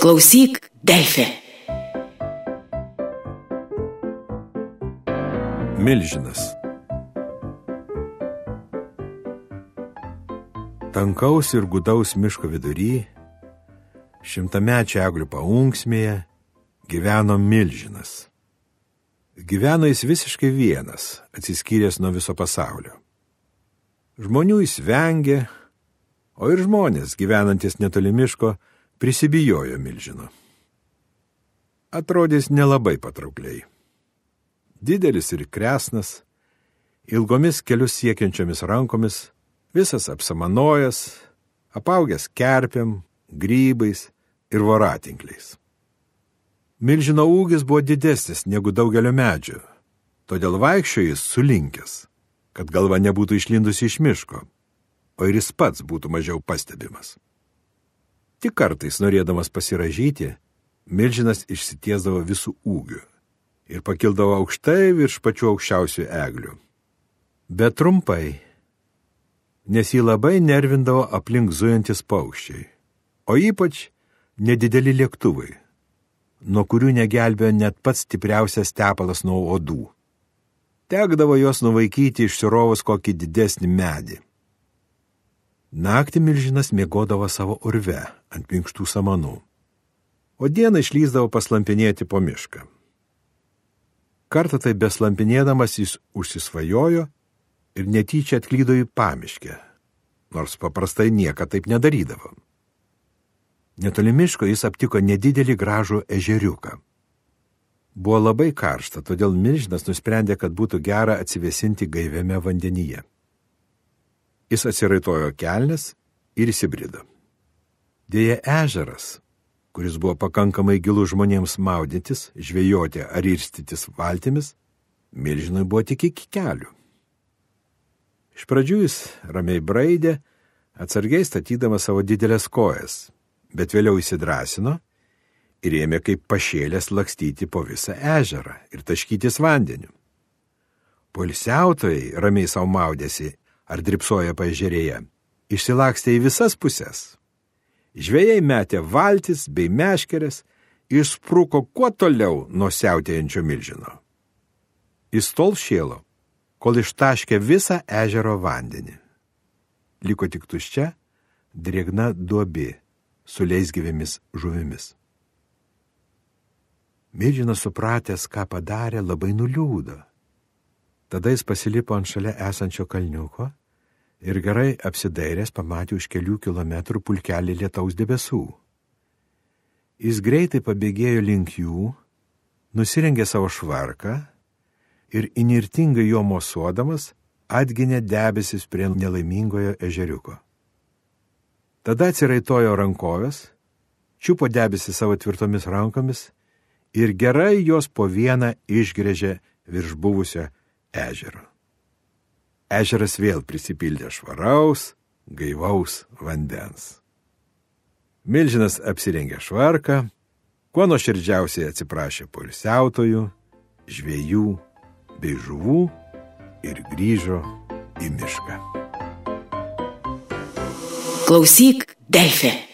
Klausyk, Delfi. Milžinas. Tankaus ir gudaus miško vidury, šimtamečio eglių paunksmėje, gyveno milžinas. Gyveno jis visiškai vienas, atsiskyręs nuo viso pasaulio. Žmonių jis vengė, o ir žmonės, gyvenantis netoli miško, prisibijojo milžino. Atrodys nelabai patraukliai. Didelis ir kresnas, ilgomis kelius siekiančiomis rankomis, visas apsamanojas, apaugęs kerpiam, grybais ir voratinkliais. Milžino ūgis buvo didesnis negu daugelio medžių, todėl vaikščiojas sulinkęs, kad galva nebūtų išlindusi iš miško o ir jis pats būtų mažiau pastebimas. Tik kartais norėdamas pasiražyti, milžinas išsitiesdavo visų ūgių ir pakildavo aukštai virš pačių aukščiausių eglių. Bet trumpai, nes jį labai nervindavo aplink zujantis paukščiai, o ypač nedideli lėktuvai, nuo kurių negelbėjo net pats stipriausias tepalas nuo odų. Tekdavo juos nuvaikyti išsirovus kokį didesnį medį. Naktį milžinas mėgodavo savo urve ant minkštų samanų, o dieną išlyzdavo paslampinėti po mišką. Kartą tai beslampinėdamas jis užsisvajojo ir netyčia atklydo į pamiškę, nors paprastai niekada taip nedarydavo. Netoli miško jis aptiko nedidelį gražų ežeriuką. Buvo labai karšta, todėl milžinas nusprendė, kad būtų gera atsivesinti gaiviame vandenyje. Jis atsiraitojo kelnes ir įsibrido. Dėja ežeras, kuris buvo pakankamai gilus žmonėms maudytis, žvejoti ar irstytis valtimis, milžinui buvo tik iki kelių. Iš pradžių jis ramiai braidė, atsargiai statydamas savo didelės kojas, bet vėliau įsidrasino ir ėmė kaip pašėlės lakstyti po visą ežerą ir taškytis vandeniu. Polisiautojai ramiai savo maudėsi ar dripsoja paežerėje, išsilakstė į visas puses. Žvėjai metė valtis bei meškerės, išspruko kuo toliau nuo siautėjančio milžino. Jis tol šėlo, kol ištaškė visą ežero vandenį. Liko tik tuščia, drėgna duobi su leisgyvėmis žuvimis. Milžinas supratęs, ką padarė, labai nuliūdo. Tada jis pasilipo ant šalia esančio kalniuko ir gerai apsidairęs pamatė už kelių kilometrų pulkelį lietaus debesų. Jis greitai pabėgėjo link jų, nusirengė savo švarką ir inirtingai jo mosuodamas atginė debesis prie nelaimingojo ežeriuko. Tada atsiraitojo rankovės, čiupo debesį savo tvirtomis rankomis ir gerai jos po vieną išgrėžė virš buvusio ežero ežeras vėl prisipildė švaraus, gaivaus vandens. Milžinas apsirengė švarką, kuo nuoširdžiausiai atsiprašė polisiautojų, žviejų bei žuvų ir grįžo į mišką. Klausyk, Delfi.